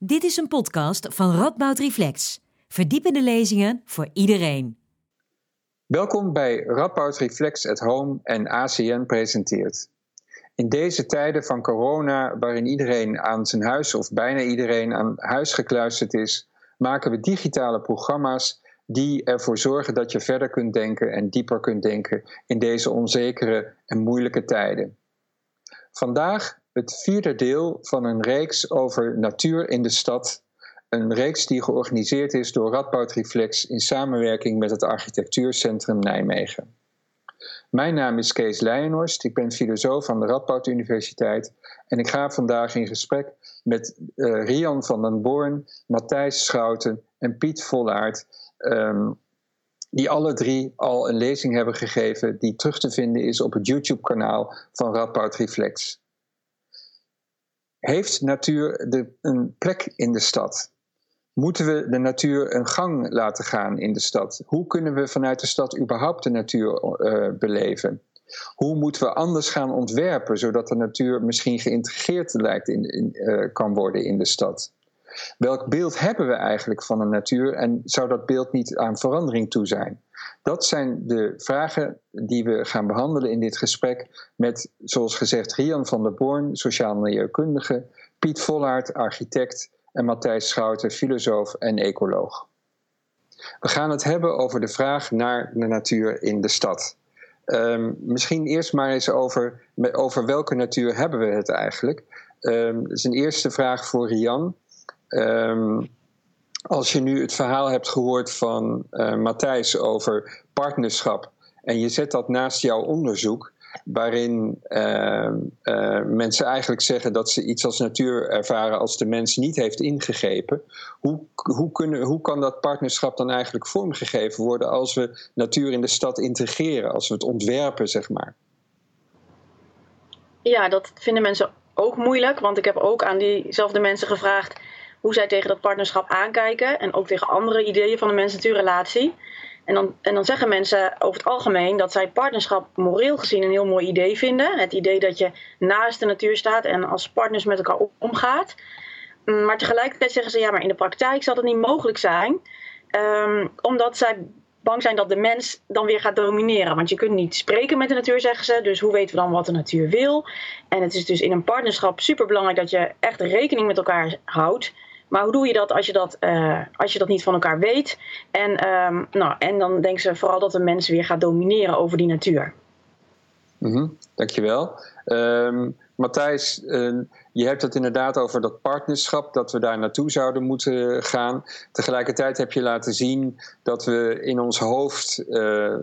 Dit is een podcast van Radboud Reflex. Verdiepende lezingen voor iedereen. Welkom bij Radboud Reflex at Home en ACN presenteert. In deze tijden van corona, waarin iedereen aan zijn huis of bijna iedereen aan huis gekluisterd is, maken we digitale programma's die ervoor zorgen dat je verder kunt denken en dieper kunt denken in deze onzekere en moeilijke tijden. Vandaag het vierde deel van een reeks over natuur in de stad. Een reeks die georganiseerd is door Radboud Reflex in samenwerking met het Architectuurcentrum Nijmegen. Mijn naam is Kees Leijenhorst, ik ben filosoof aan de Radboud Universiteit en ik ga vandaag in gesprek met uh, Rian van den Born, Matthijs Schouten en Piet Vollaert, um, die alle drie al een lezing hebben gegeven die terug te vinden is op het YouTube-kanaal van Radboud Reflex. Heeft natuur de, een plek in de stad? Moeten we de natuur een gang laten gaan in de stad? Hoe kunnen we vanuit de stad überhaupt de natuur uh, beleven? Hoe moeten we anders gaan ontwerpen, zodat de natuur misschien geïntegreerd lijkt in, in, uh, kan worden in de stad? Welk beeld hebben we eigenlijk van de natuur en zou dat beeld niet aan verandering toe zijn? Dat zijn de vragen die we gaan behandelen in dit gesprek met, zoals gezegd, Rian van der Born, sociaal milieukundige, Piet Vollaert, architect en Matthijs Schouten, filosoof en ecoloog. We gaan het hebben over de vraag naar de natuur in de stad. Um, misschien eerst maar eens over, over welke natuur hebben we het eigenlijk. Um, dat is een eerste vraag voor Rian. Um, als je nu het verhaal hebt gehoord van uh, Matthijs over partnerschap en je zet dat naast jouw onderzoek, waarin uh, uh, mensen eigenlijk zeggen dat ze iets als natuur ervaren als de mens niet heeft ingegrepen, hoe, hoe, kunnen, hoe kan dat partnerschap dan eigenlijk vormgegeven worden als we natuur in de stad integreren, als we het ontwerpen, zeg maar? Ja, dat vinden mensen ook moeilijk, want ik heb ook aan diezelfde mensen gevraagd hoe zij tegen dat partnerschap aankijken en ook tegen andere ideeën van de mens-natuurrelatie. En dan, en dan zeggen mensen over het algemeen dat zij partnerschap moreel gezien een heel mooi idee vinden. Het idee dat je naast de natuur staat en als partners met elkaar omgaat. Mm, maar tegelijkertijd zeggen ze ja, maar in de praktijk zal dat niet mogelijk zijn. Um, omdat zij bang zijn dat de mens dan weer gaat domineren. Want je kunt niet spreken met de natuur, zeggen ze. Dus hoe weten we dan wat de natuur wil? En het is dus in een partnerschap super belangrijk dat je echt rekening met elkaar houdt. Maar hoe doe je dat als je dat, uh, als je dat niet van elkaar weet? En, um, nou, en dan denken ze vooral dat de mens weer gaat domineren over die natuur. Mm -hmm, dankjewel. Um, Matthijs, uh, je hebt het inderdaad over dat partnerschap, dat we daar naartoe zouden moeten gaan. Tegelijkertijd heb je laten zien dat we in ons hoofd uh,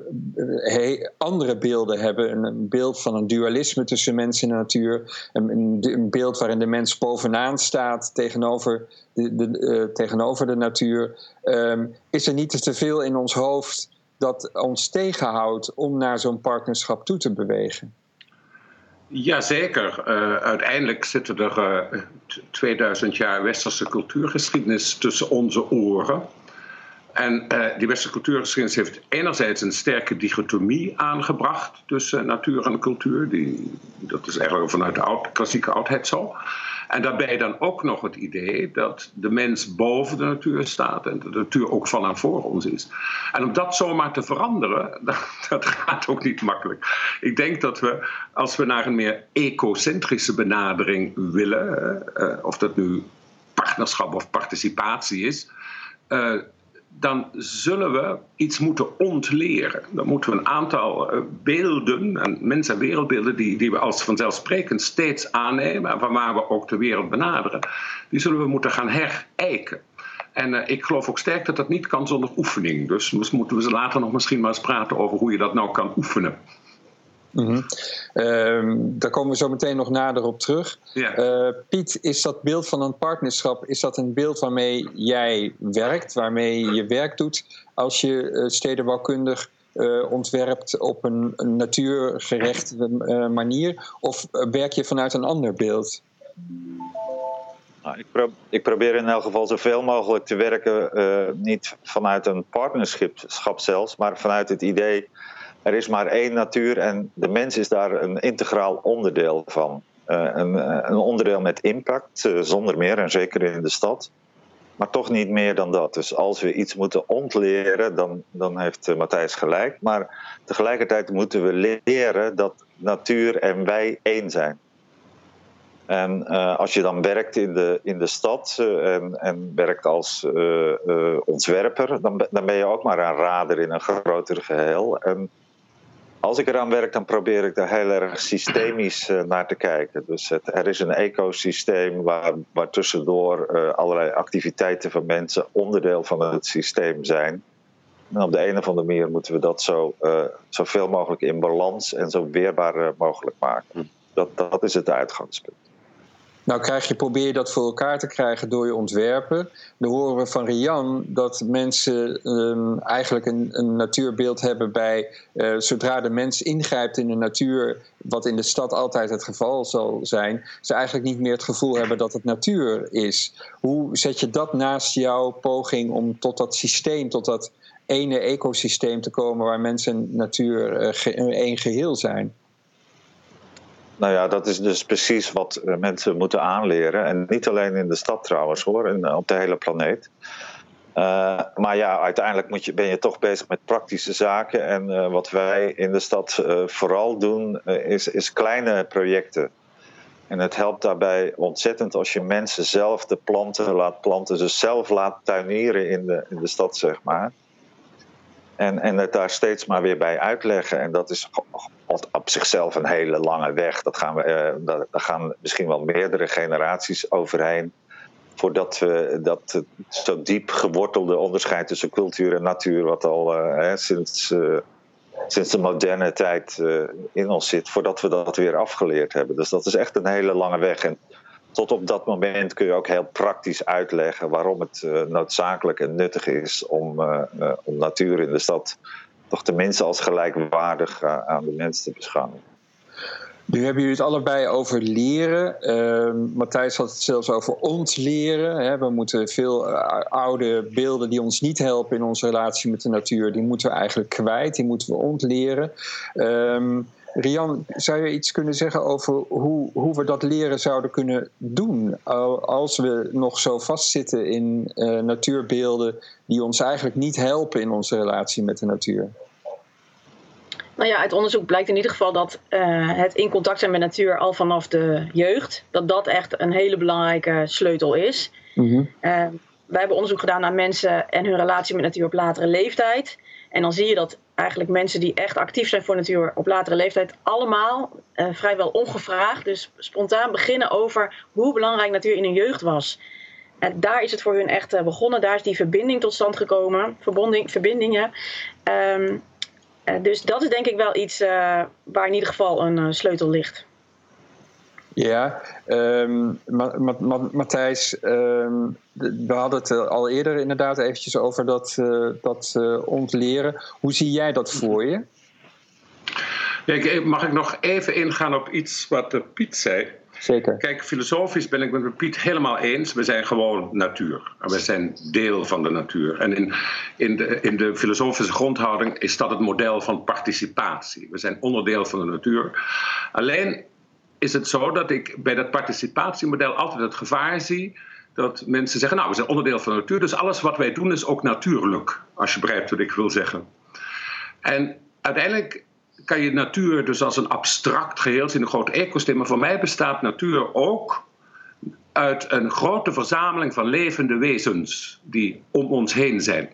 andere beelden hebben. Een, beeld van een dualisme tussen mens en natuur. Een, een beeld waarin de mens bovenaan staat tegenover de, de, uh, tegenover de natuur. Um, is er niet te veel in ons hoofd dat ons tegenhoudt om naar zo'n partnerschap toe te bewegen? Jazeker. Uh, uiteindelijk zitten er uh, 2000 jaar westerse cultuurgeschiedenis tussen onze oren. En uh, die westerse cultuurgeschiedenis heeft enerzijds een sterke dichotomie aangebracht tussen natuur en cultuur. Die, dat is eigenlijk vanuit de oud, klassieke oudheid zo. En daarbij dan ook nog het idee dat de mens boven de natuur staat en de natuur ook van en voor ons is. En om dat zomaar te veranderen, dat, dat gaat ook niet makkelijk. Ik denk dat we, als we naar een meer ecocentrische benadering willen, uh, of dat nu partnerschap of participatie is, dan zullen we iets moeten ontleren. Dan moeten we een aantal eh, beelden, en mens- en wereldbeelden, die, die we als vanzelfsprekend steeds aannemen en van waar we ook de wereld benaderen, die zullen we moeten gaan herijken. En uh, ik geloof ook sterk dat dat niet kan zonder oefening. Dus moeten we later nog misschien maar eens praten over hoe je dat nou kan oefenen. Mm -hmm. uh, daar komen we zo meteen nog nader op terug. Ja. Uh, Piet, is dat beeld van een partnerschap, is dat een beeld waarmee jij werkt, waarmee je werk doet als je uh, stedenbouwkundig uh, ontwerpt op een, een natuurgerechte manier? Of werk je vanuit een ander beeld? Nou, ik, pro ik, probeer in elk geval zoveel mogelijk te werken, niet vanuit een partnerschap zelfs, maar vanuit het idee er is maar één natuur en de mens is daar een integraal onderdeel van. een, een, onderdeel met impact, zonder meer, en zeker in de stad. Maar toch niet meer dan dat. Dus als we iets moeten ontleren, dan, dan heeft Matthijs gelijk. Maar tegelijkertijd moeten we leren dat natuur en wij één zijn. En als je dan werkt in de, in de stad en, en werkt als ontwerper, dan, dan ben je ook maar een rader in een groter geheel. En als ik eraan werk, dan probeer ik daar heel erg systemisch naar te kijken. Dus het, er is een ecosysteem waar, waar tussendoor allerlei activiteiten van mensen onderdeel van het systeem zijn. En op de een of andere manier moeten we dat zo, zoveel mogelijk in balans en zo weerbaar mogelijk maken. Dat, dat is het uitgangspunt. Nou krijg je, probeer je dat voor elkaar te krijgen door je ontwerpen. Dan horen we van Rian dat mensen um, eigenlijk een, een, natuurbeeld hebben bij uh, zodra de mens ingrijpt in de natuur, wat in de stad altijd het geval zal zijn, ze eigenlijk niet meer het gevoel hebben dat het natuur is. Hoe zet je dat naast jouw poging om tot dat systeem, tot dat ene ecosysteem te komen waar mensen en natuur één geheel zijn? Nou ja, dat is dus precies wat eh, mensen moeten aanleren. En niet alleen in de stad trouwens hoor, en eh, op de hele planeet. Uh, maar ja, uiteindelijk moet je, ben je toch bezig met praktische zaken. En wat wij in de stad vooral doen, is, is kleine projecten. En het helpt daarbij ontzettend als je mensen zelf de planten laat planten, ze zelf laat tuinieren in de, in de stad, zeg maar. En, en het daar steeds maar weer bij uitleggen. En dat is op zichzelf een hele lange weg. Dat gaan we, uh, daar gaan misschien wel meerdere generaties overheen. Voordat we dat zo diep gewortelde onderscheid tussen cultuur en natuur, wat al uh, hè, sinds, sinds de moderne tijd in ons zit, voordat we dat weer afgeleerd hebben. Dus dat is echt een hele lange weg. En tot op dat moment kun je ook heel praktisch uitleggen waarom het uh, noodzakelijk en nuttig is om, uh, uh, om natuur in de stad toch tenminste als gelijkwaardig aan de mens te beschouwen. Nu hebben jullie het allebei over leren. Ehm, Matthijs had het zelfs over ontleren. Hè. We moeten veel oude beelden die ons niet helpen in onze relatie met de natuur, die moeten we eigenlijk kwijt, die moeten we ontleren. Um, Rian, zou je iets kunnen zeggen over hoe, hoe we dat leren zouden kunnen doen? Als we nog zo vastzitten in uh, natuurbeelden die ons eigenlijk niet helpen in onze relatie met de natuur? Nou ja, uit onderzoek blijkt in ieder geval dat uh, het in contact zijn met natuur al vanaf de jeugd, dat dat echt een hele belangrijke sleutel is. Mm -hmm. uh, wij hebben onderzoek gedaan naar mensen en hun relatie met natuur op latere leeftijd. En dan zie je dat eigenlijk mensen die echt actief zijn voor natuur op latere leeftijd allemaal uh, vrijwel ongevraagd, dus spontaan beginnen over hoe belangrijk natuur in hun jeugd was. En daar is het voor hun echt uh, begonnen, daar is die verbinding tot stand gekomen, verbonding, verbindingen. Um, dus dat is denk ik wel iets waar in ieder geval een sleutel ligt. Ja, um, Matthijs, um, we hadden het al eerder inderdaad eventjes over dat, uh, dat uh, ontleren. Hoe zie jij dat voor je? Ja, mag ik nog even ingaan op iets wat Piet zei? Zeker. Kijk, filosofisch ben ik met Piet helemaal eens. We zijn gewoon natuur. We zijn deel van de natuur. En in, in, de, in de filosofische grondhouding is dat het model van participatie. We zijn onderdeel van de natuur. Alleen is het zo dat ik bij dat participatiemodel altijd het gevaar zie dat mensen zeggen, nou, we zijn onderdeel van de natuur, dus alles wat wij doen is ook natuurlijk, als je begrijpt wat ik wil zeggen. En uiteindelijk kan je natuur dus als een abstract geheel zien, een groot ecosysteem, maar voor mij bestaat natuur ook uit een grote verzameling van levende wezens die om ons heen zijn.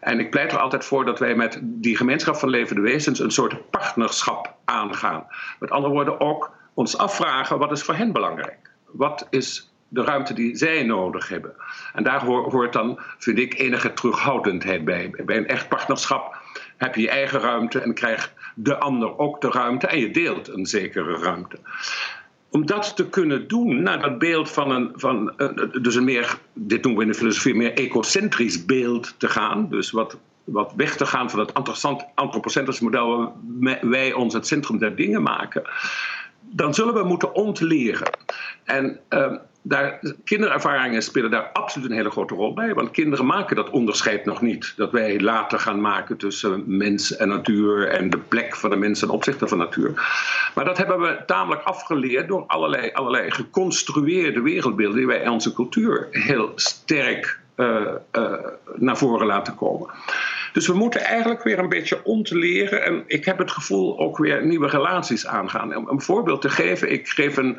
En ik pleit er altijd voor dat wij met die gemeenschap van levende wezens een soort partnerschap aangaan. Met andere woorden, ook ons afvragen wat is voor hen belangrijk. Wat is de ruimte die zij nodig hebben. En daar hoort dan, vind ik, enige terughoudendheid bij. Bij een echt partnerschap heb je je eigen ruimte en krijgt de ander ook de ruimte en je deelt een zekere ruimte. Om dat te kunnen doen, naar dat beeld van een, van, dus een meer, dit noemen we in de filosofie, meer ecocentrisch beeld te gaan. Dus wat, wat weg te gaan van het antropocentrische model waar wij ons het centrum der dingen maken dan zullen we moeten ontleren. En uh, daar, kinderervaringen spelen daar absoluut een hele grote rol bij. Want kinderen maken dat onderscheid nog niet. Dat wij later gaan maken tussen mens en natuur en de plek van de mens ten opzichte van natuur. Maar dat hebben we tamelijk afgeleerd door allerlei, allerlei geconstrueerde wereldbeelden die wij in onze cultuur heel sterk uh, uh, naar voren laten komen. Dus we moeten eigenlijk weer een beetje ontleren. En ik heb het gevoel ook weer nieuwe relaties aangaan. Om een voorbeeld te geven, ik geef een,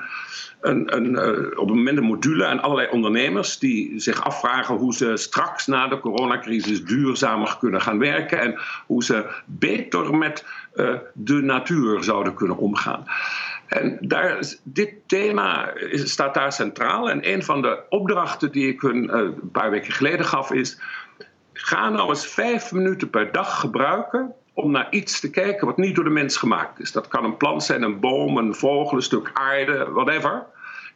een, een, uh, op een moment een module aan allerlei ondernemers die zich afvragen hoe ze straks na de coronacrisis duurzamer kunnen gaan werken en hoe ze beter met uh, de natuur zouden kunnen omgaan. En daar, dit thema staat daar centraal. En een van de opdrachten die ik hun een paar weken geleden gaf is Ga nou eens vijf minuten per dag gebruiken om naar iets te kijken wat niet door de mens gemaakt is. Dat kan een plant zijn, een boom, een vogel, een stuk aarde, whatever.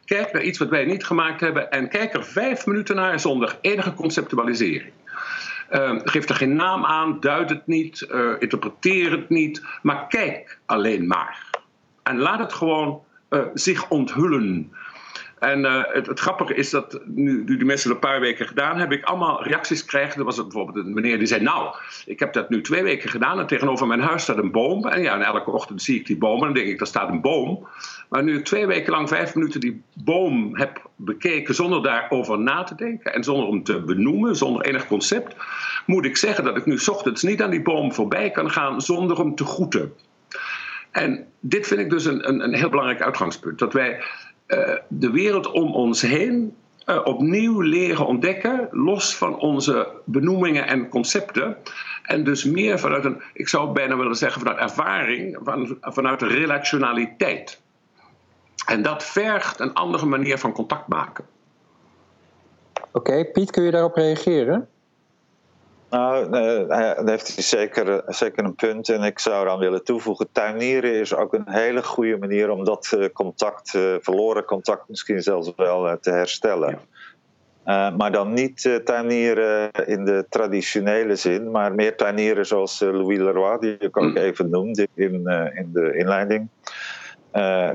Kijk naar iets wat wij niet gemaakt hebben en kijk er vijf minuten naar zonder enige conceptualisering. Uh, geef er geen naam aan, duid het niet, uh, interpreteer het niet, maar kijk alleen maar. En laat het gewoon uh, zich onthullen. En uh, het, het, grappige is dat nu, die mensen het een paar weken gedaan hebben, ik allemaal reacties krijg. Er was bijvoorbeeld een meneer die zei: Nou, ik heb dat nu twee weken gedaan en tegenover mijn huis staat een boom. En ja, en elke ochtend zie ik die boom en dan denk ik: daar staat een boom. Maar nu ik twee weken lang vijf minuten die boom heb bekeken zonder daarover na te denken en zonder hem te benoemen, zonder enig concept, moet ik zeggen dat ik nu ochtends niet aan die boom voorbij kan gaan zonder hem te groeten. En dit vind ik dus een, een, een heel belangrijk uitgangspunt. Dat wij de wereld om ons heen uh, opnieuw leren ontdekken, los van onze benoemingen en concepten. En dus meer vanuit een, ik zou bijna willen zeggen, vanuit ervaring, van, vanuit relationaliteit. En dat vergt een andere manier van contact maken. Oké, Piet, kun je daarop reageren? Nou, uh, daar heeft hij zeker, zeker een punt. En ik zou dan willen toevoegen: tuinieren is ook een hele goede manier om dat uh, contact, uh, verloren contact misschien zelfs wel te herstellen. Ja. maar dan niet tuinieren in de traditionele zin, maar meer tuinieren zoals Louis Leroy, die ik ook even noemde in, in de inleiding.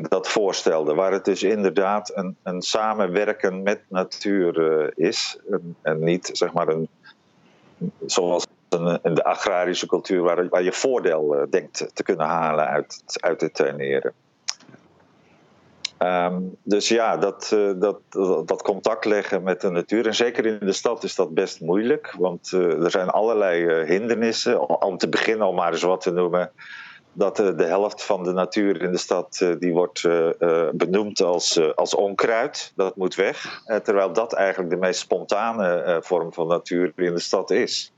dat voorstelde, waar het dus inderdaad een, een samenwerken met natuur is. En, en niet zeg maar een zoals in de agrarische cultuur, waar, waar je voordeel uh, denkt te kunnen halen uit, uit het tuineren. Um, dus ja, dat, uh, dat, dat, contact leggen met de natuur. En zeker in de stad is dat best moeilijk. Want er zijn allerlei hindernissen. Om te beginnen, om maar eens wat te noemen. Dat de helft van de natuur in de stad die wordt benoemd als, als onkruid. Dat moet weg. terwijl dat eigenlijk de meest spontane vorm van natuur in de stad is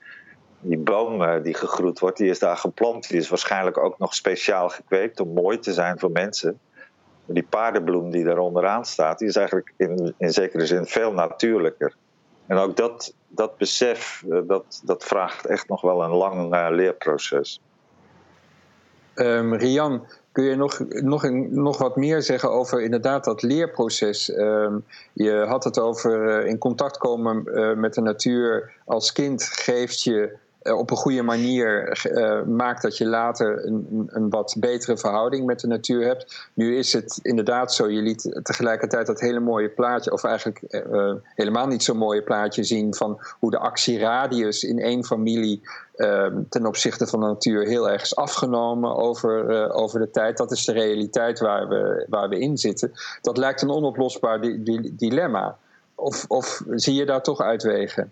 die boom die gegroeid wordt, die is daar geplant. Die is waarschijnlijk ook nog speciaal gekweekt om mooi te zijn voor mensen. Die paardenbloem die daar onderaan staat, die is eigenlijk in, in zekere zin veel natuurlijker. En ook dat, dat besef, eh, dat, dat vraagt echt nog wel een lang leerproces. Um, Rian, kun je nog, nog, nog wat meer zeggen over inderdaad dat leerproces? Um, je had het over uh, in contact komen uh, met de natuur als kind geeft je eh, op een goede manier uh, maakt dat je later een, een, wat betere verhouding met de natuur hebt. Nu is het inderdaad zo, je liet tegelijkertijd dat hele mooie plaatje, of eigenlijk uh, helemaal niet zo'n mooie plaatje zien van hoe de actieradius in één familie ten opzichte van de natuur heel erg is afgenomen over, over de tijd. Dat is de realiteit waar we, waar we in zitten. Dat lijkt een onoplosbaar di di dilemma. Of, of zie je daar toch uitwegen?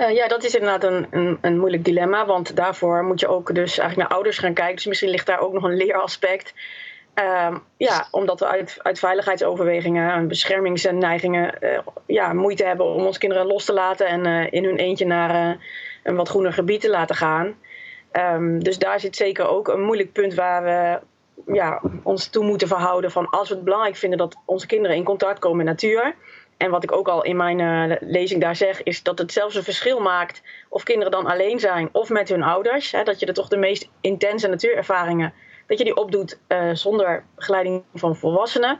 Uh, ja, dat is inderdaad een, een, moeilijk dilemma. Want daarvoor moet je ook dus eigenlijk naar ouders gaan kijken. Dus misschien ligt daar ook nog een leeraspect. Uh, ja, omdat we uit, uit veiligheidsoverwegingen en beschermingsneigingen uh, ja, moeite hebben om onze kinderen los te laten en uh, in hun eentje naar een wat groener gebied te laten gaan. Um, dus daar zit zeker ook een moeilijk punt waar we ja, ons toe moeten verhouden van als we het belangrijk vinden dat onze kinderen in contact komen met natuur en wat ik ook al in mijn uh, lezing daar zeg, is dat het zelfs een verschil maakt of kinderen dan alleen zijn of met hun ouders. Hè, dat je er toch de meest intense natuurervaringen, dat je die opdoet uh, zonder begeleiding van volwassenen.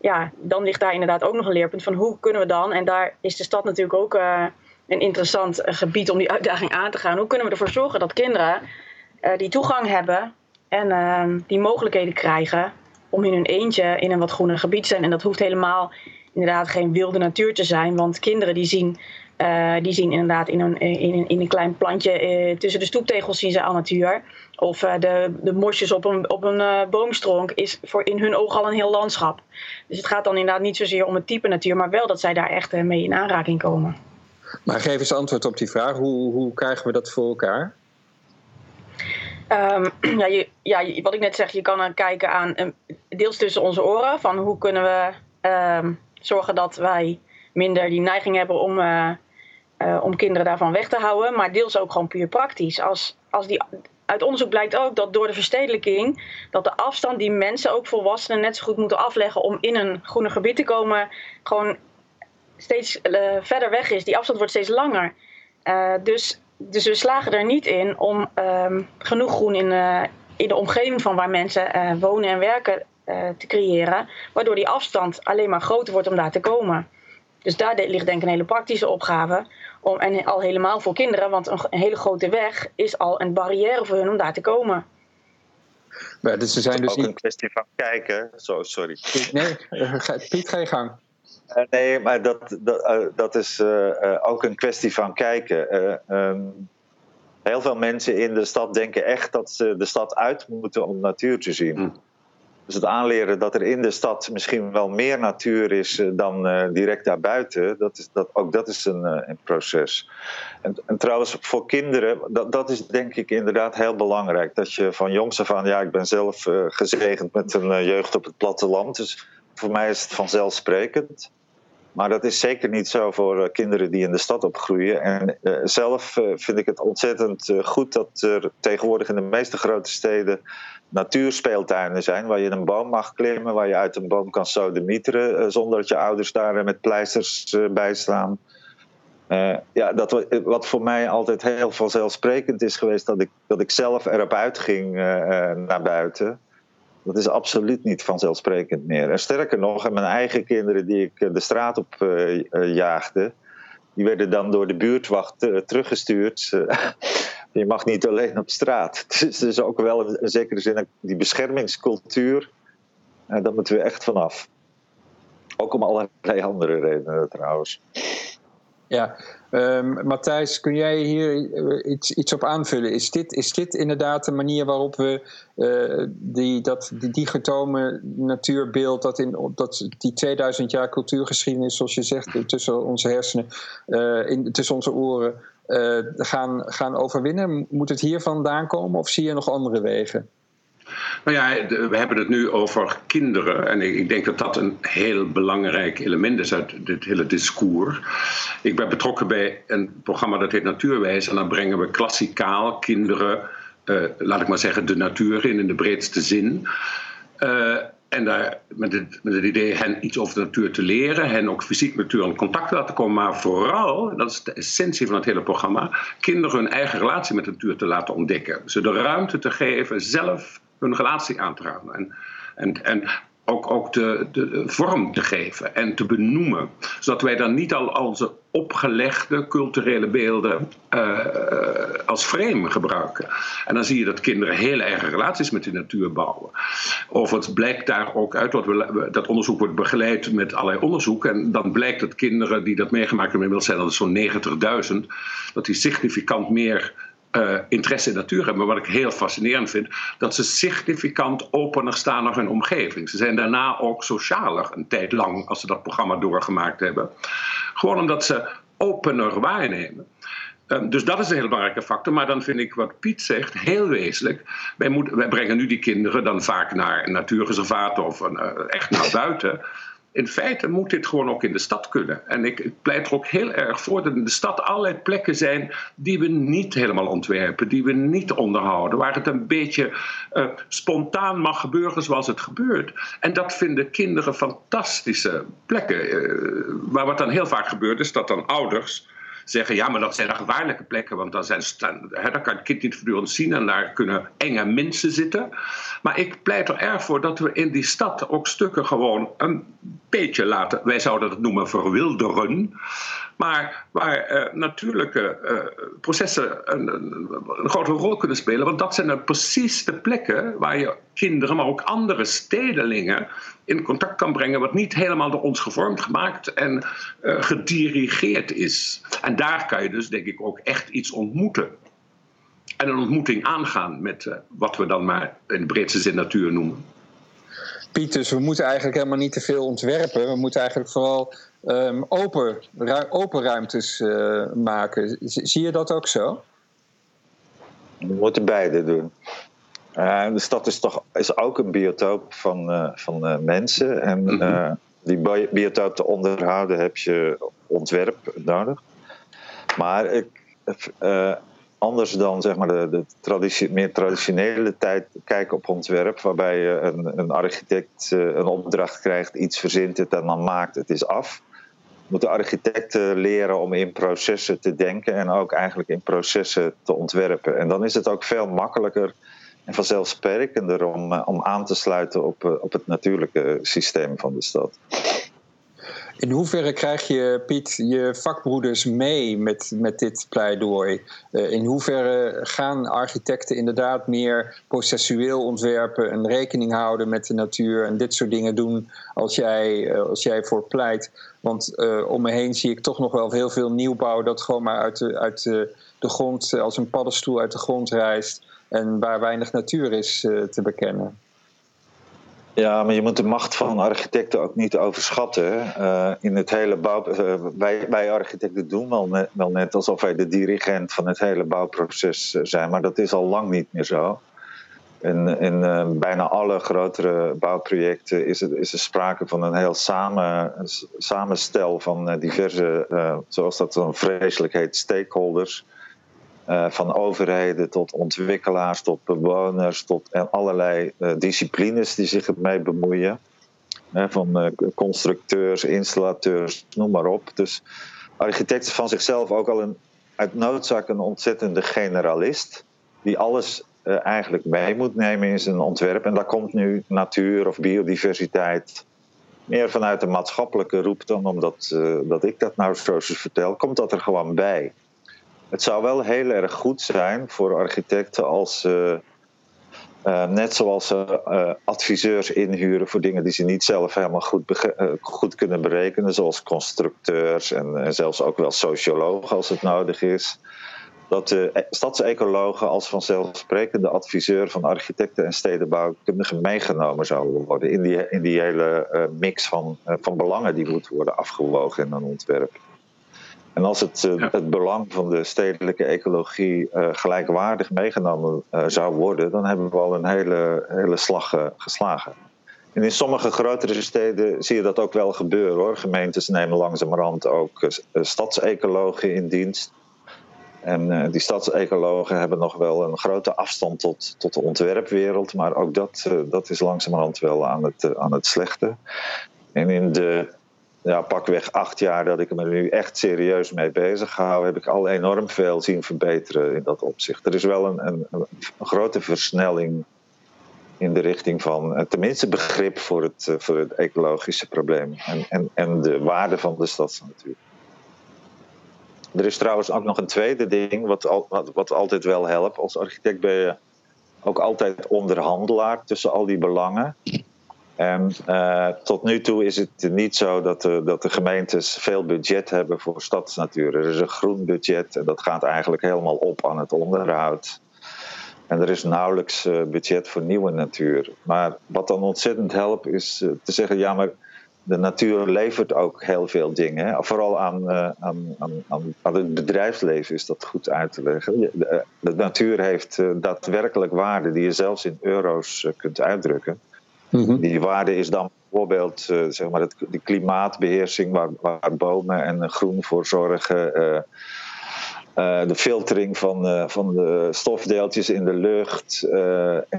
Ja, dan ligt daar inderdaad ook nog een leerpunt van hoe kunnen we dan, en daar is de stad natuurlijk ook uh, een interessant gebied om die uitdaging aan te gaan. Hoe kunnen we ervoor zorgen dat kinderen die toegang hebben en die mogelijkheden krijgen om in hun eentje in een wat groener gebied te zijn. En dat hoeft helemaal inderdaad geen wilde natuur te zijn. Want kinderen die zien, uh, die zien inderdaad in een, in, een, in een klein plantje uh, tussen de stoeptegels zien ze al natuur. Of uh, de, de mosjes op een, op een boomstronk is voor in hun ogen al een heel landschap. Dus het gaat dan inderdaad niet zozeer om het type natuur, maar wel dat zij daar echt mee in aanraking komen. Maar geef eens antwoord op die vraag. Hoe, hoe krijgen we dat voor elkaar? Um, ja, je, ja, wat ik net zeg, je kan kijken aan deels tussen onze oren. Van hoe kunnen we um, zorgen dat wij minder die neiging hebben om, uh, uh, om kinderen daarvan weg te houden. Maar deels ook gewoon puur praktisch. Als, als die, uit onderzoek blijkt ook dat door de verstedelijking... dat de afstand die mensen, ook volwassenen, net zo goed moeten afleggen... om in een groene gebied te komen, gewoon steeds uh, verder weg is. Die afstand wordt steeds langer. dus dus we slagen er niet in om um, genoeg groen in, in de omgeving van waar mensen wonen en werken te creëren, waardoor die afstand alleen maar groter wordt om daar te komen. Dus daar ligt denk ik een hele praktische opgave. Om, en al helemaal voor kinderen, want een, hele grote weg is al een barrière voor hun om daar te komen. Maar dus er zijn dus ook niet... een kwestie van kijken. Zo, sorry. Nee, Piet, ga je gang. Uh, nee, maar dat, dat, uh, dat is uh, ook een kwestie van kijken. Um, heel veel mensen in de stad denken echt dat ze de stad uit moeten om natuur te zien. Dus het aanleren dat er in de stad misschien wel meer natuur is dan direct daarbuiten, dat is, dat, ook dat is een, een proces. En, en, trouwens, voor kinderen, dat, dat is denk ik inderdaad heel belangrijk. Dat je van jongs af aan, ja, ik ben zelf gezegend met een jeugd op het platteland. Dus voor mij is het vanzelfsprekend. Maar dat is zeker niet zo voor eh, kinderen die in de stad opgroeien. En uh, zelf uh, vind ik het ontzettend goed dat er tegenwoordig in de meeste grote steden natuurspeeltuinen zijn. Waar je een boom mag klimmen, waar je uit een boom kan sodemieteren. zonder dat je ouders daar met pleisters bij staan. ja, dat, wat voor mij altijd heel vanzelfsprekend is geweest, dat ik, dat ik zelf erop uitging naar buiten. Dat is absoluut niet vanzelfsprekend meer. En sterker nog, mijn eigen kinderen die ik eh, de straat op uh, jaagde, die werden dan door de buurtwacht teruggestuurd. je mag niet alleen op straat. Dus is ook wel in zekere zin die beschermingscultuur. daar moeten we echt vanaf. Ook om allerlei andere redenen trouwens. Ja, um, Matthijs, kun jij hier eh, iets, iets op aanvullen? Is dit, is dit inderdaad de manier waarop we uh, die, dat die digitome natuurbeeld, dat, in, dat die 2000 jaar cultuurgeschiedenis, zoals je zegt, tussen onze hersenen, uh, in, tussen onze oren, gaan, gaan overwinnen? Moet het hier vandaan komen of zie je nog andere wegen? Nou ja, we hebben het nu over kinderen. En ik denk dat dat een heel belangrijk element is uit dit hele discours. Ik ben betrokken bij een programma dat heet Natuurwijs. En dan brengen we klassikaal kinderen, uh, laat ik maar zeggen, de natuur in, in de breedste zin. Uh, en daar met het, met het idee hen iets over de natuur te leren, hen ook fysiek met natuur in contact te laten komen, maar vooral, dat is de essentie van het hele programma, kinderen hun eigen relatie met de natuur te laten ontdekken. Ze de ruimte te geven zelf hun relatie aan te gaan. En, en, en ook, ook de, de, vorm te geven en te benoemen. Zodat wij dan niet al onze opgelegde culturele beelden uh, als frame gebruiken. En dan zie je dat kinderen hele eigen relaties met de natuur bouwen. Of het blijkt daar ook uit, wat we, dat onderzoek wordt begeleid met allerlei onderzoek. En dan blijkt dat kinderen die dat meegemaakt hebben, inmiddels zijn dat zo'n 90.000, dat die significant meer uh, interesse in natuur hebben. Maar wat ik heel fascinerend vind, dat ze significant opener staan naar hun omgeving. Ze zijn daarna ook socialer een tijd lang als ze dat programma doorgemaakt hebben. Gewoon omdat ze opener waarnemen. Um, dus dat is een heel belangrijke factor. Maar dan vind ik wat Piet zegt heel wezenlijk. Wij, moeten, wij brengen nu die kinderen dan vaak naar een natuurreservaat of een, uh, echt naar buiten in feite moet dit gewoon ook in de stad kunnen. En ik, pleit er ook heel erg voor dat in de stad allerlei plekken zijn die we niet helemaal ontwerpen, die we niet onderhouden, waar het een beetje uh, spontaan mag gebeuren zoals het gebeurt. En dat vinden kinderen fantastische plekken. Uh, maar wat dan heel vaak gebeurt, is dat dan ouders zeggen: ja, maar dat zijn gevaarlijke plekken, want dan, zijn, hè, dan kan het kind niet voortdurend zien en daar kunnen enge mensen zitten. Maar ik pleit er erg voor dat we in die stad ook stukken gewoon een beetje laten, wij zouden dat noemen verwilderen. Maar waar natuurlijke processen een, een, grote rol kunnen spelen. Want dat zijn precies de plekken waar je kinderen, maar ook andere stedelingen in contact kan brengen, wat niet helemaal door ons gevormd, gemaakt en gedirigeerd is. En daar kan je dus, denk ik, ook echt iets ontmoeten en een ontmoeting aangaan met wat we dan maar in de breedste zin natuur noemen. Piet, dus we moeten eigenlijk helemaal niet te veel ontwerpen. We moeten eigenlijk vooral um, open, ru open ruimtes uh, maken. Zie je dat ook zo? We moeten beide doen. Uh, de stad is toch is ook een biotoop van, uh, van mensen. En mm -hmm. die biotoop te onderhouden heb je ontwerp nodig. Maar ik, anders dan zeg maar, de, de traditie, meer traditionele tijd kijken op ontwerp, waarbij je een, een architect eh, een opdracht krijgt, iets verzint het en dan maakt het is af. Moeten architecten leren om in processen te denken en ook eigenlijk in processen te ontwerpen. En dan is het ook veel makkelijker en vanzelfsprekender om, eh, om aan te sluiten op, eh, op het natuurlijke systeem van de stad. In hoeverre krijg je, Piet, je vakbroeders mee met, met dit pleidooi? Uh, in hoeverre gaan architecten inderdaad meer processueel ontwerpen en rekening houden met de natuur en dit soort dingen doen als jij, uh, als jij voor pleit? Want uh, om me heen zie ik toch nog wel heel veel nieuwbouw dat gewoon maar uit de, uit de, de grond als een paddenstoel uit de grond rijst en waar weinig natuur is te bekennen. Ja, maar je moet de macht van architecten ook niet overschatten. Uh, in het hele bouw, uh, wij, wij architecten doen wel net, wel net alsof wij de dirigent van het hele bouwproces eh, zijn, maar dat is al lang niet meer zo. In, in bijna alle grotere bouwprojecten is, het, is er sprake van een heel samen, samenstel van diverse, zoals dat dan vreselijk heet, stakeholders van overheden tot ontwikkelaars, tot bewoners, tot allerlei uh, disciplines die zich ermee bemoeien. van uh, constructeurs, installateurs, noem maar op. Dus architect is van zichzelf ook al een, uit noodzaak een ontzettende generalist, die alles eigenlijk mee moet nemen in zijn ontwerp. En daar komt nu natuur of biodiversiteit meer vanuit de maatschappelijke roep dan omdat dat ik dat nou zo vertel, komt dat er gewoon bij. Het zou wel heel erg goed zijn voor architecten als ze, uh, net zoals ze uh, adviseurs inhuren voor dingen die ze niet zelf helemaal goed, goed kunnen berekenen, zoals constructeurs en, en, zelfs ook wel sociologen als het nodig is. Dat de e-, stadsecologen als vanzelfsprekende adviseur van architecten en stedenbouwkundigen meegenomen zouden worden in die, in die hele mix van, van belangen die moet worden afgewogen in een ontwerp. En als het, uh, het belang van de stedelijke ecologie uh, gelijkwaardig meegenomen uh, zou worden, dan hebben we al een hele, hele slag geslagen. En in sommige grotere steden zie je dat ook wel gebeuren hoor. Gemeentes nemen langzamerhand ook stadsecologen in dienst. En die stadsecologen hebben nog wel een grote afstand tot, tot de ontwerpwereld, maar ook dat, dat is langzamerhand wel aan het, aan het slechte. En in de ja, pakweg acht jaar dat ik me nu echt serieus mee bezig hou, heb ik al enorm veel zien verbeteren in dat opzicht. Er is wel een, een, grote versnelling in de richting van eh, tenminste begrip voor het, eh, voor het ecologische probleem en, en, en de waarde van de stadsnatuur. Er is trouwens ook nog een tweede ding wat, wat, wat altijd wel helpt. Als architect ben je ook altijd onderhandelaar tussen al die belangen. En uh, tot nu toe is het niet zo dat de, dat de gemeentes veel budget hebben voor stadsnatuur. Er is een groen budget en dat gaat eigenlijk helemaal op aan het onderhoud. En er is nauwelijks uh, budget voor nieuwe natuur. Maar wat dan ontzettend helpt is uh, te zeggen: ja, maar de natuur levert ook heel veel dingen. Vooral aan, aan, aan, aan, het bedrijfsleven is dat goed uit te leggen. De, de natuur heeft daadwerkelijk waarde die je zelfs in euro's kunt uitdrukken. Mhm. Die waarde is dan bijvoorbeeld uh, zeg maar de klimaatbeheersing, waar, waar, bomen en groen voor zorgen. Uh, uh, de filtering van, van de stofdeeltjes in de lucht,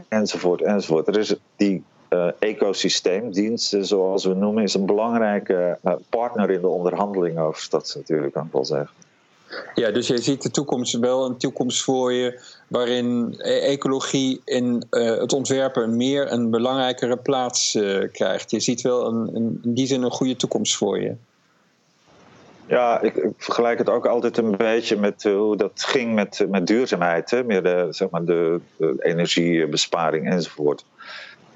enzovoort, enzovoort. Er is die ecosysteemdiensten, zoals we noemen, is een belangrijke partner in de onderhandelingen over stadsnatuur, kan ik wel zeggen. Ja, dus je ziet de toekomst wel een toekomst voor je waarin e- ecologie in uh, het ontwerpen meer een belangrijkere plaats uh, krijgt. Je ziet wel een, een, in die zin een goede toekomst voor je. Ja, ik, ik, vergelijk het ook altijd een beetje met uh, hoe dat ging met, met duurzaamheid. Hè? Meer de, zeg maar de, energiebesparing enzovoort.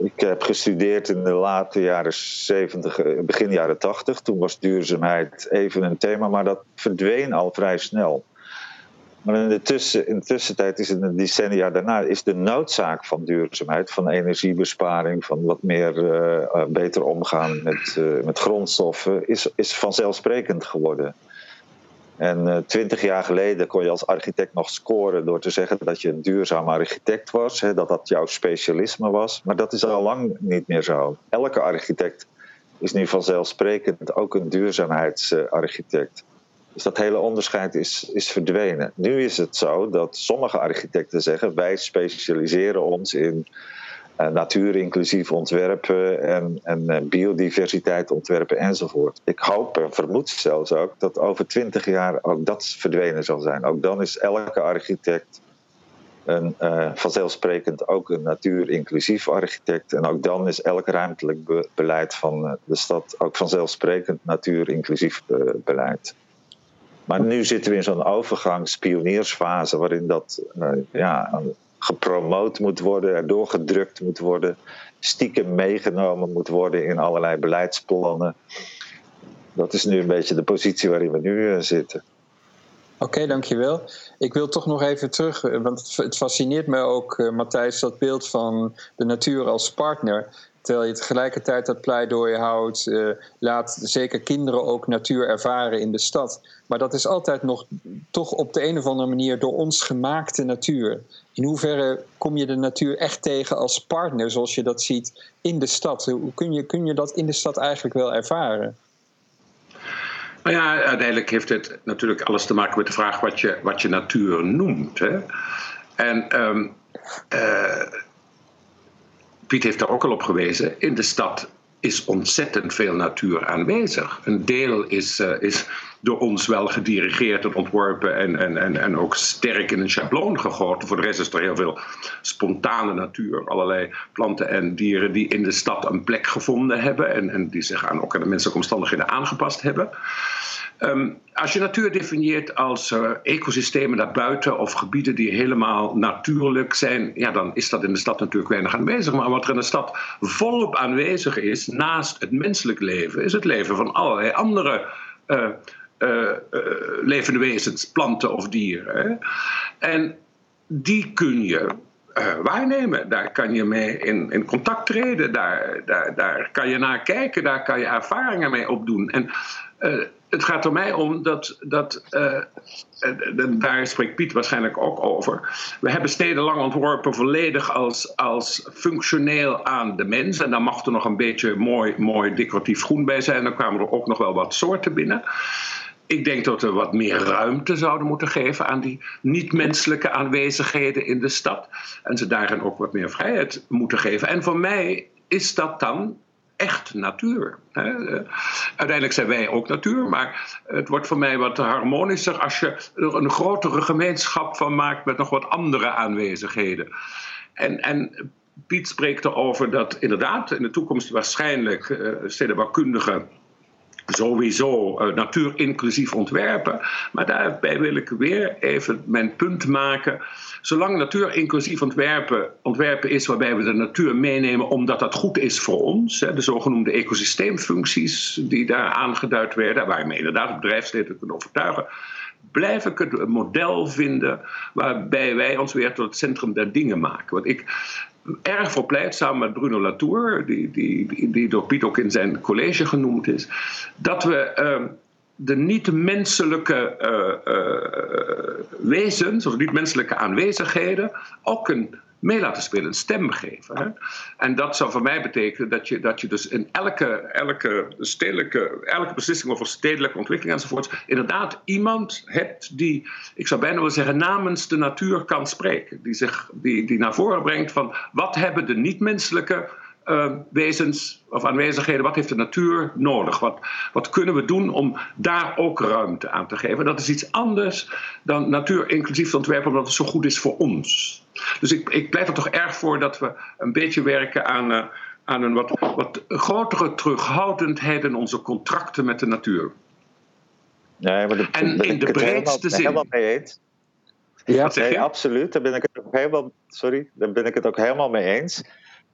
Ik heb gestudeerd in de late jaren 70, begin jaren 80. Toen was duurzaamheid even een thema, maar dat verdween al vrij snel. Maar in de, tussen, tussentijd is in de decennia daarna is de noodzaak van duurzaamheid, van energiebesparing, van wat meer uh, beter omgaan met, met grondstoffen, is, is vanzelfsprekend geworden. En twintig jaar geleden kon je als architect nog scoren door te zeggen dat je een duurzaam architect was, hè, dat dat jouw specialisme was. Maar dat is al lang niet meer zo. Elke architect is nu vanzelfsprekend ook een duurzaamheidsarchitect. Dus dat hele onderscheid is, is verdwenen. Nu is het zo dat sommige architecten zeggen: wij specialiseren ons in uh, natuurinclusief ontwerpen en, en uh, biodiversiteit ontwerpen enzovoort. Ik hoop en vermoed zelfs ook dat over twintig jaar ook dat verdwenen zal zijn. Ook dan is elke architect een, uh, vanzelfsprekend ook een natuurinclusief architect. En ook dan is elk ruimtelijk be beleid van de stad ook vanzelfsprekend natuurinclusief beleid. Maar nu zitten we in zo'n overgangspioniersfase waarin dat ja, gepromoot moet worden, erdoor gedrukt moet worden, stiekem meegenomen moet worden in allerlei beleidsplannen. Dat is nu een beetje de positie waarin we nu uh, zitten. Oké, dankjewel. Ik wil toch nog even terug, want het fascineert me ook, uh, Matthijs, dat beeld van de natuur als partner. Terwijl je tegelijkertijd dat pleidooi houdt, uh, laat zeker kinderen ook natuur ervaren in de stad. Maar dat is altijd nog toch op de een of andere manier door ons gemaakte natuur. In hoeverre kom je de natuur echt tegen als partner, zoals je dat ziet in de stad? Hoe kun je, kun je dat in de stad eigenlijk wel ervaren? Nou ja, uiteindelijk heeft het natuurlijk alles te maken met de vraag wat je, wat je natuur noemt. Hè? En um, uh, Piet heeft daar ook al op gewezen. In de stad is ontzettend veel natuur aanwezig. Een deel is, uh, is door ons wel gedirigeerd en ontworpen en, en, en, en ook sterk in een schabloon gegoten. Voor de rest is er heel veel spontane natuur. Allerlei planten en dieren die in de stad een plek gevonden hebben en, en die zich aan, ook aan de menselijke omstandigheden aangepast hebben. Um, als je natuur definieert als uh, ecosystemen daarbuiten of gebieden die helemaal natuurlijk zijn, ja, dan is dat in de stad natuurlijk weinig aanwezig. Maar wat er in de stad volop aanwezig is, naast het menselijk leven, is het leven van allerlei andere uh, levende wezens, planten of dieren. En die kun je uh, waarnemen. Daar kan je mee in, in contact treden, daar, daar, daar kan je naar kijken, daar kan je ervaringen mee opdoen. En het gaat er mij om dat, dat daar spreekt Piet waarschijnlijk ook over. We hebben steden lang ontworpen volledig als, als functioneel aan de mens. En dan mag er nog een beetje mooi, mooi decoratief groen bij zijn. Dan kwamen er ook nog wel wat soorten binnen. Ik denk dat we wat meer ruimte zouden moeten geven aan die niet-menselijke aanwezigheden in de stad. En ze daarin ook wat meer vrijheid moeten geven. En voor mij is dat dan echt natuur. Uiteindelijk zijn wij ook natuur, maar het wordt voor mij wat harmonischer als je er een grotere gemeenschap van maakt met nog wat andere aanwezigheden. En, en Piet spreekt erover dat inderdaad in de toekomst waarschijnlijk uh, stedenbouwkundigen sowieso uh, natuur inclusief ontwerpen. Maar daarbij wil ik weer even mijn punt maken. Zolang natuur inclusief ontwerpen, ontwerpen is waarbij we de natuur meenemen omdat dat goed is voor ons, hè, de zogenoemde ecosysteemfuncties die daar aangeduid werden, waarmee inderdaad bedrijfsleden kunnen overtuigen, blijf ik het model vinden waarbij wij ons weer tot het centrum der dingen maken. Want ik erg voor pleit, samen met Bruno Latour, die, die, die door Piet ook in zijn college genoemd is, dat we uh, de niet-menselijke uh, uh, wezens, of niet-menselijke aanwezigheden, ook een mee laten spelen, een stem geven. Hè? En dat zou voor mij betekenen dat je, dat je dus in elke, elke, stedelijke, elke beslissing over stedelijke ontwikkeling enzovoort, inderdaad iemand hebt die, ik zou bijna willen zeggen, namens de natuur kan spreken. Die, zich, die, die naar voren brengt van wat hebben de niet-menselijke uh, wezens of aanwezigheden, wat heeft de natuur nodig? Wat, wat kunnen we doen om daar ook ruimte aan te geven? Dat is iets anders dan natuur inclusief ontwerpen, omdat het zo goed is voor ons. Dus ik, ik pleit er toch erg voor dat we een beetje werken aan, uh, aan een wat, wat grotere terughoudendheid in onze contracten met de natuur. Nee, maar en in de breedste zin. helemaal mee eens. Ja, nee, absoluut. Daar ben ik het ook helemaal, sorry, daar ben ik het ook helemaal mee eens.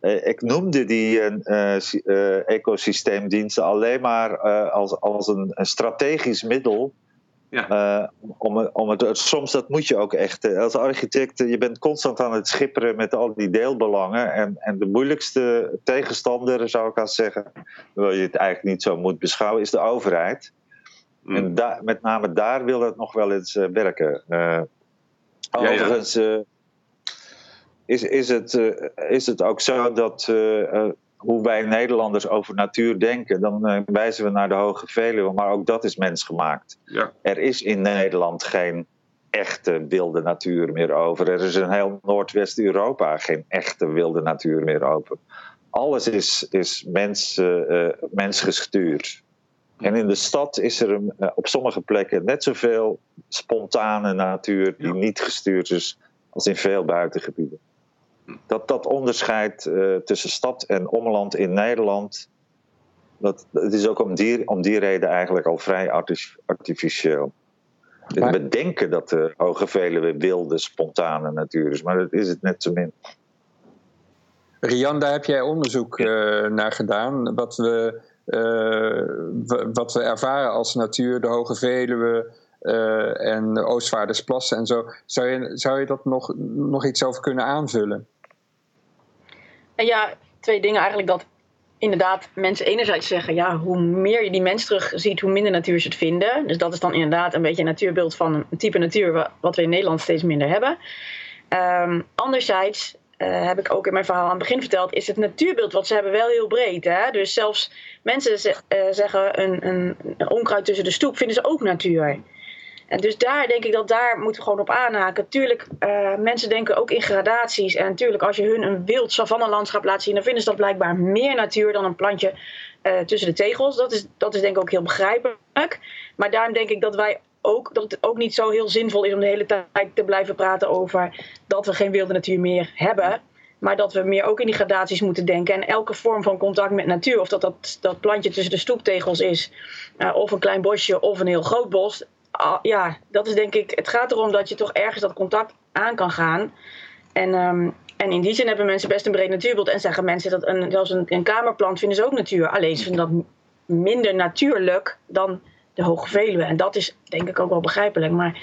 Uh, ik noemde die uh, uh, ecosysteemdiensten alleen maar als, als een, een, strategisch middel. Ja. om, om het, soms dat moet je ook echt. Als architect, je bent constant aan het schipperen met al die deelbelangen. En, en de moeilijkste tegenstander, zou ik als zeggen, terwijl je het eigenlijk niet zo moet beschouwen, is de overheid. Mm. En da, met name daar wil het nog wel eens werken. Overigens ja, ja. is, is, het, is het ook zo dat hoe wij Nederlanders over natuur denken, dan wijzen we naar de Hoge Veluwe, maar ook dat is mensgemaakt. Ja. Er is in Nederland geen echte wilde natuur meer over. Er is in heel Noordwest-Europa geen echte wilde natuur meer over. Alles is, is mens, mensgestuurd. En in de stad is er eh, op sommige plekken net zoveel spontane natuur die niet gestuurd is als in veel buitengebieden. Dat, dat onderscheid uh, tussen stad en omland in Nederland, dat, dat is ook om die, om die reden eigenlijk al vrij artificieel. We denken dat de Hoge Veluwe wilde, spontane natuur is, maar dat is het net zo min. Rian, daar heb jij onderzoek uh, naar gedaan. Wat we eh, wat we ervaren als natuur, de Hoge Veluwe uh, en de Oostvaardersplassen en zo. Zou je, zou je dat nog, nog iets over kunnen aanvullen? Ja, twee dingen eigenlijk. Dat inderdaad mensen enerzijds zeggen, ja, hoe meer je die mens terug ziet, hoe minder natuur ze het vinden. Dus dat is dan inderdaad een beetje een natuurbeeld van een type natuur wat we in Nederland steeds minder hebben. Um, anderzijds uh, heb ik ook in mijn verhaal aan het begin verteld, is het natuurbeeld wat ze hebben wel heel breed. Hè? Dus zelfs mensen uh, zeggen een, een, onkruid tussen de stoep vinden ze ook natuur. En dus daar denk ik dat daar moeten we gewoon op aanhaken. Tuurlijk, uh, mensen denken ook in gradaties. En natuurlijk, als je hun een wild savannelandschap laat zien, dan vinden ze dat blijkbaar meer natuur dan een plantje tussen de tegels. Dat is, dat is denk ik ook heel begrijpelijk. Maar daarom denk ik dat wij ook dat het ook niet zo heel zinvol is om de hele tijd te blijven praten over dat we geen wilde natuur meer hebben. Maar dat we meer ook in die gradaties moeten denken. En elke vorm van contact met natuur, of dat dat, dat plantje tussen de stoeptegels is, uh, of een klein bosje of een heel groot bos. Ja, dat is denk ik. Het gaat erom dat je toch ergens dat contact aan kan gaan. En, um, en in die zin hebben mensen best een breed natuurbeeld. En zeggen mensen dat een, zelfs een, een kamerplant vinden ze ook natuur. Alleen ze vinden dat minder natuurlijk dan de Hoge Veluwe. En dat is denk ik ook wel begrijpelijk. Maar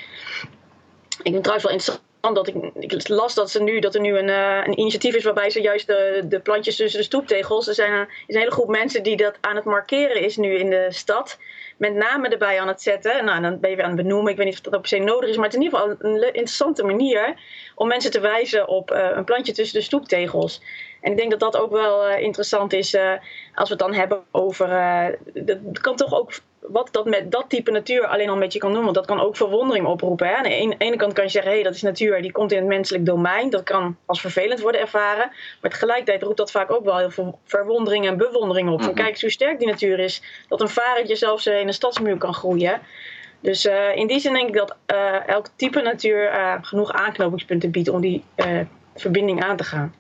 ik vind trouwens wel interessant dat ik, ik las dat, ze nu, dat er nu een, uh, een initiatief is waarbij ze juist de, plantjes tussen de stoeptegels. Er zijn is een hele groep mensen die dat aan het markeren is nu in de stad. Met namen erbij aan het zetten. Nou, dan ben je weer aan het benoemen. Ik weet niet of dat per se nodig is. Maar het is in ieder geval een interessante manier om mensen te wijzen op uh, een plantje tussen de stoeptegels. En ik denk dat dat ook wel uh, interessant is als we het dan hebben over. dat kan toch ook wat dat met dat type natuur alleen al met je kan doen. Want dat kan ook verwondering oproepen. Hè? Aan de ene, kant kan je zeggen, hé, hey, dat is natuur, die komt in het menselijk domein. Dat kan als vervelend worden ervaren. Maar tegelijkertijd roept dat vaak ook wel heel veel verwondering en bewondering op. Van mhm. kijk eens hoe sterk die natuur is. Dat een varentje zelfs in een stadsmuur kan groeien. Dus uh, in die zin denk ik dat uh, elk type natuur uh, genoeg aanknopingspunten biedt om die verbinding aan te gaan.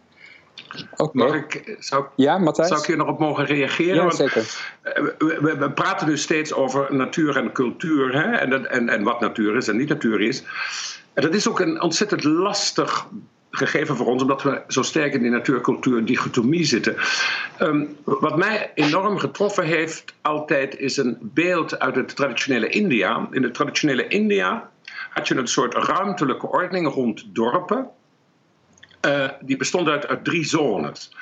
Mag ik, zou, ja, zou ik hier nog op mogen reageren? Ja, zeker. Eh, we, we, praten dus steeds over natuur en cultuur hè? En, en, en wat natuur is en niet natuur is. En dat is ook een ontzettend lastig gegeven voor ons, omdat we zo sterk in die natuur-cultuur-dichotomie zitten. Um, wat mij enorm getroffen heeft altijd is een beeld uit het traditionele India. In het traditionele India had je een soort ruimtelijke ordening rond dorpen. Uh, die bestond uit, uit drie zones.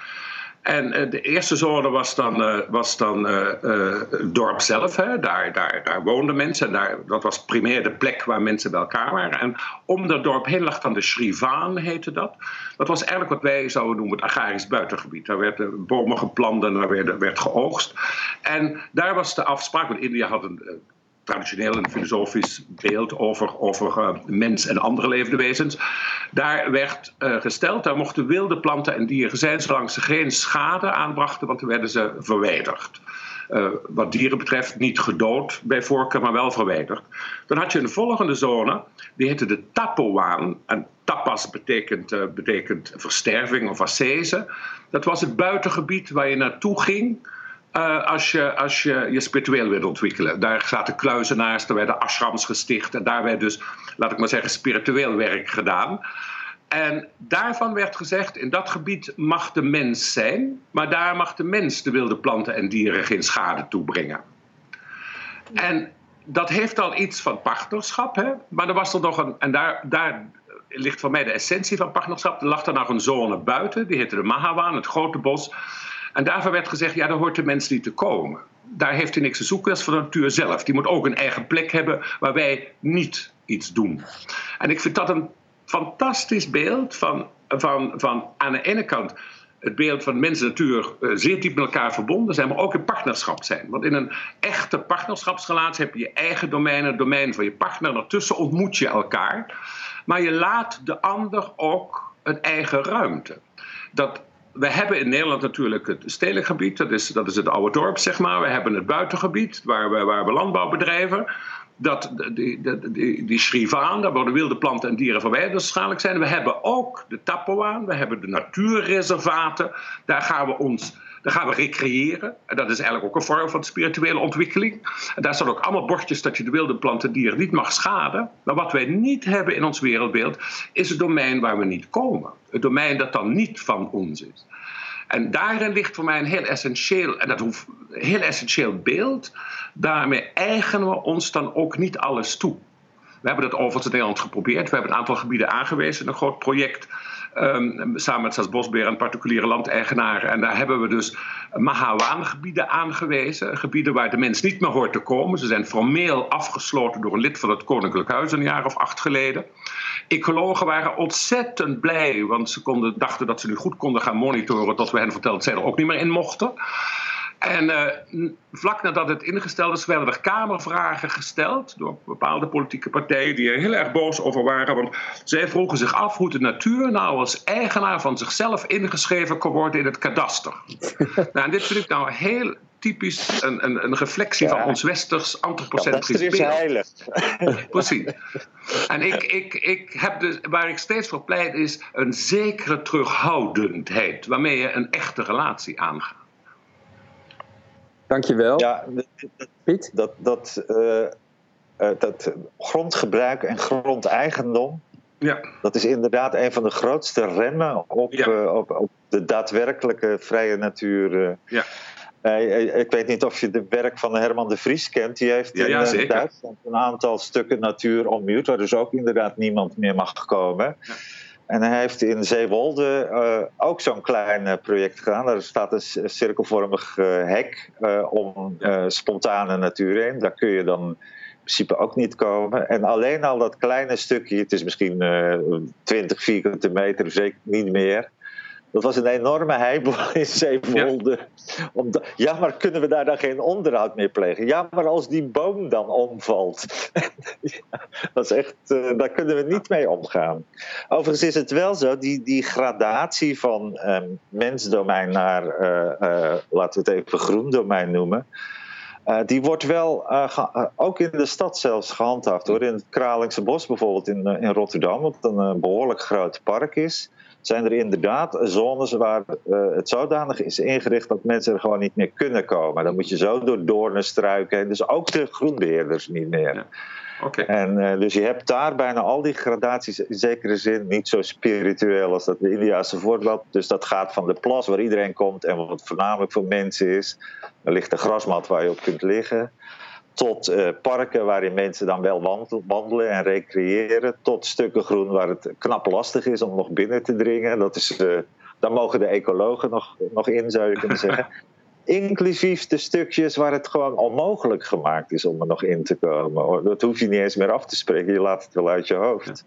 En uh, de eerste zone was dan, uh, was dan het dorp zelf. Hè. Daar, daar, daar woonden mensen. En daar, dat was primair de plek waar mensen bij elkaar waren. En om dat dorp heen lag dan de Shrivaan, heette dat. Dat was eigenlijk wat wij zouden noemen het agrarisch buitengebied. Daar werden bomen geplant en daar werd, werd geoogst. En daar was de afspraak, want India had een traditioneel een filosofisch beeld over, over uh, mens en andere levende wezens. Daar werd uh, gesteld, daar mochten wilde planten en dieren zijn zolang ze geen schade aanbrachten, want dan werden ze verwijderd. Uh, wat dieren betreft niet gedood bij voorkeur, maar wel verwijderd. Dan had je een volgende zone, die heette de Tapowaan. En tapas betekent, betekent versterving of ascese. Dat was het buitengebied waar je naartoe ging uh, als, je, als je je spiritueel wilt ontwikkelen. Daar zaten kluizenaars, er werden ashrams gesticht en daar werd dus, laat ik maar zeggen, spiritueel werk gedaan. En daarvan werd gezegd, in dat gebied mag de mens zijn, maar daar mag de mens de wilde planten en dieren geen schade toebrengen. En dat heeft al iets van partnerschap, hè? maar er was er nog een, en daar, daar ligt voor mij de essentie van partnerschap. Er lag er nog een zone buiten, die heette de Mahawan, het grote bos. En daarvan werd gezegd, ja, daar hoort de mens niet te komen. Daar heeft hij niks te zoeken, dat is voor de natuur zelf. Die moet ook een eigen plek hebben waar wij niet iets doen. En ik vind dat een fantastisch beeld van, van, van aan de ene kant het beeld van mens en natuur eh, zeer diep met elkaar verbonden zijn, maar ook in partnerschap zijn. Want in een echte partnerschapsrelatie heb je je eigen domein, het domein van je partner. Daartussen ontmoet je elkaar. Maar je laat de ander ook een eigen ruimte. Dat, we hebben in Nederland natuurlijk het stedelijk gebied, dat is, dat is het oude dorp, zeg maar. We hebben het buitengebied, waar we, waar we landbouw bedrijven dat die, die, die, die Shrivaan, daar worden wilde planten en dieren verwijderd zijn. We hebben ook de Tapoaan, we hebben de natuurreservaten. Daar gaan we ons daar gaan we recreëren. En dat is eigenlijk ook een vorm van spirituele ontwikkeling. En daar staan ook allemaal bordjes dat je de wilde planten en dieren niet mag schaden. Maar wat wij niet hebben in ons wereldbeeld is het domein waar we niet komen. Het domein dat dan niet van ons is. En daarin ligt voor mij een heel essentieel, en dat hoeft, heel essentieel beeld. Daarmee eigenen we ons dan ook niet alles toe. We hebben dat overigens in Nederland geprobeerd. We hebben een aantal gebieden aangewezen, een groot project. Um, samen met Staatsbosbeheer en particuliere landeigenaren. En daar hebben we dus Mahawan-gebieden aangewezen. Gebieden waar de mens niet meer hoort te komen. Ze zijn formeel afgesloten door een lid van het Koninklijk Huis een jaar of acht geleden. Ecologen waren ontzettend blij, want ze konden, dachten dat ze nu goed konden gaan monitoren tot we hen vertelden dat zij er ook niet meer in mochten. En uh, vlak nadat het ingesteld is, werden er kamervragen gesteld door bepaalde politieke partijen die er heel erg boos over waren. Want zij vroegen zich af hoe de natuur nou als eigenaar van zichzelf ingeschreven kon worden in het kadaster. nou, en dit vind ik nou heel typisch een, een, een reflectie van ons westers antropocentrisch beeld. Dat is heilig. Precies. En ik, ik, ik heb dus, waar ik steeds voor pleit is een zekere terughoudendheid waarmee je een echte relatie aangaat. Dankjewel. Ja, Piet? Dat, dat, uh, dat grondgebruik en grondeigendom, ja. dat is inderdaad een van de grootste remmen op, uh, op, op, de daadwerkelijke vrije natuur. ja. ik weet niet of je de werk van Herman de Vries kent. Die heeft ja, in Duitsland een aantal stukken natuur ommuurd, waar dus ook inderdaad niemand meer mag komen. En hij heeft in Zeewolde uh, ook zo'n klein uh, project gedaan. Daar staat een cirkelvormig uh, hek om spontane natuur heen. Daar kun je dan in principe ook niet komen. En alleen al dat kleine stukje, het is misschien 20 vierkante meter, zeker niet meer. Dat was een enorme heibel in Zeewolde. Ja. ja, maar kunnen we daar dan geen onderhoud meer plegen? Ja, maar als die boom dan omvalt. dat is echt, uh, daar kunnen we niet mee omgaan. Overigens is het wel zo, die, die gradatie van um, mensdomein naar, uh, uh, laten we het even groen domein noemen. die wordt wel ook in de stad zelfs gehandhaafd hoor. In het Kralingse Bos bijvoorbeeld in, in Rotterdam, wat een behoorlijk groot park is zijn er inderdaad zones waar uh, het zodanig is ingericht dat mensen er gewoon niet meer kunnen komen. Dan moet je zo door doornen struiken. Dus ook de groenbeheerders niet meer. Ja. Okay. En uh, dus je hebt daar bijna al die gradaties in zekere zin niet zo spiritueel als dat de Indiaanse voorbeeld. Dus dat gaat van de plas waar iedereen komt en wat voornamelijk voor mensen is. Er ligt een grasmat waar je op kunt liggen tot uh, parken waarin mensen dan wel wandelen en recreëren, tot stukken groen waar het knap lastig is om nog binnen te dringen. Dat is, uh, daar mogen de ecologen nog, nog in, zou je kunnen zeggen. Inclusief de stukjes waar het gewoon onmogelijk gemaakt is om er nog in te komen. Dat hoef je niet eens meer af te spreken, je laat het wel uit je hoofd.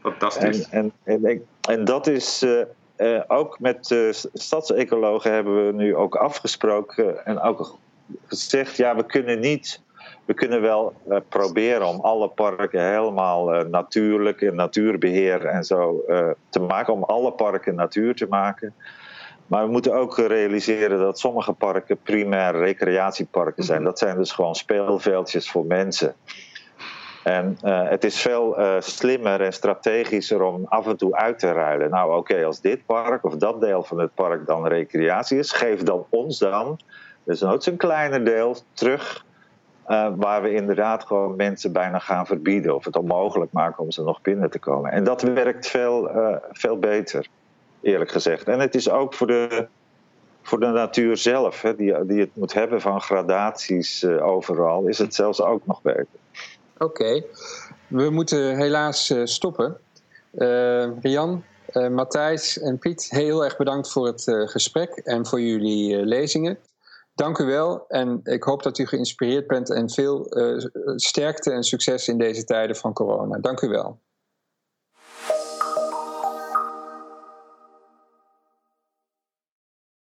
fantastisch. En, en, en, en, dat is. Uh, ook met stadsecologen hebben we nu ook afgesproken en ook gezegd: ja, we kunnen niet we kunnen wel uh, proberen om alle parken helemaal uh, natuurlijk in natuurbeheer en zo uh, te maken, om alle parken natuur te maken. Maar we moeten ook realiseren dat sommige parken primair recreatieparken zijn. Mhm. Dat zijn dus gewoon speelveldjes voor mensen. En het is veel slimmer en strategischer om af en toe uit te ruilen. Nou, oké, als dit park of dat deel van het park dan recreatie is, geef dan ons dan Dus nooit een kleiner deel terug. Uh, waar we inderdaad gewoon mensen bijna gaan verbieden of het onmogelijk maken om ze nog binnen te komen. En dat werkt veel, uh, veel beter, eerlijk gezegd. En het is ook voor de, voor de natuur zelf, hè, die, die het moet hebben van gradaties uh, overal, is het zelfs ook nog beter. Oké, we moeten helaas stoppen. Rian, Matthijs en Piet, heel erg bedankt voor het gesprek en voor jullie lezingen. Dank u wel en ik hoop dat u geïnspireerd bent en veel uh, sterkte en succes in deze tijden van corona. Dank u wel.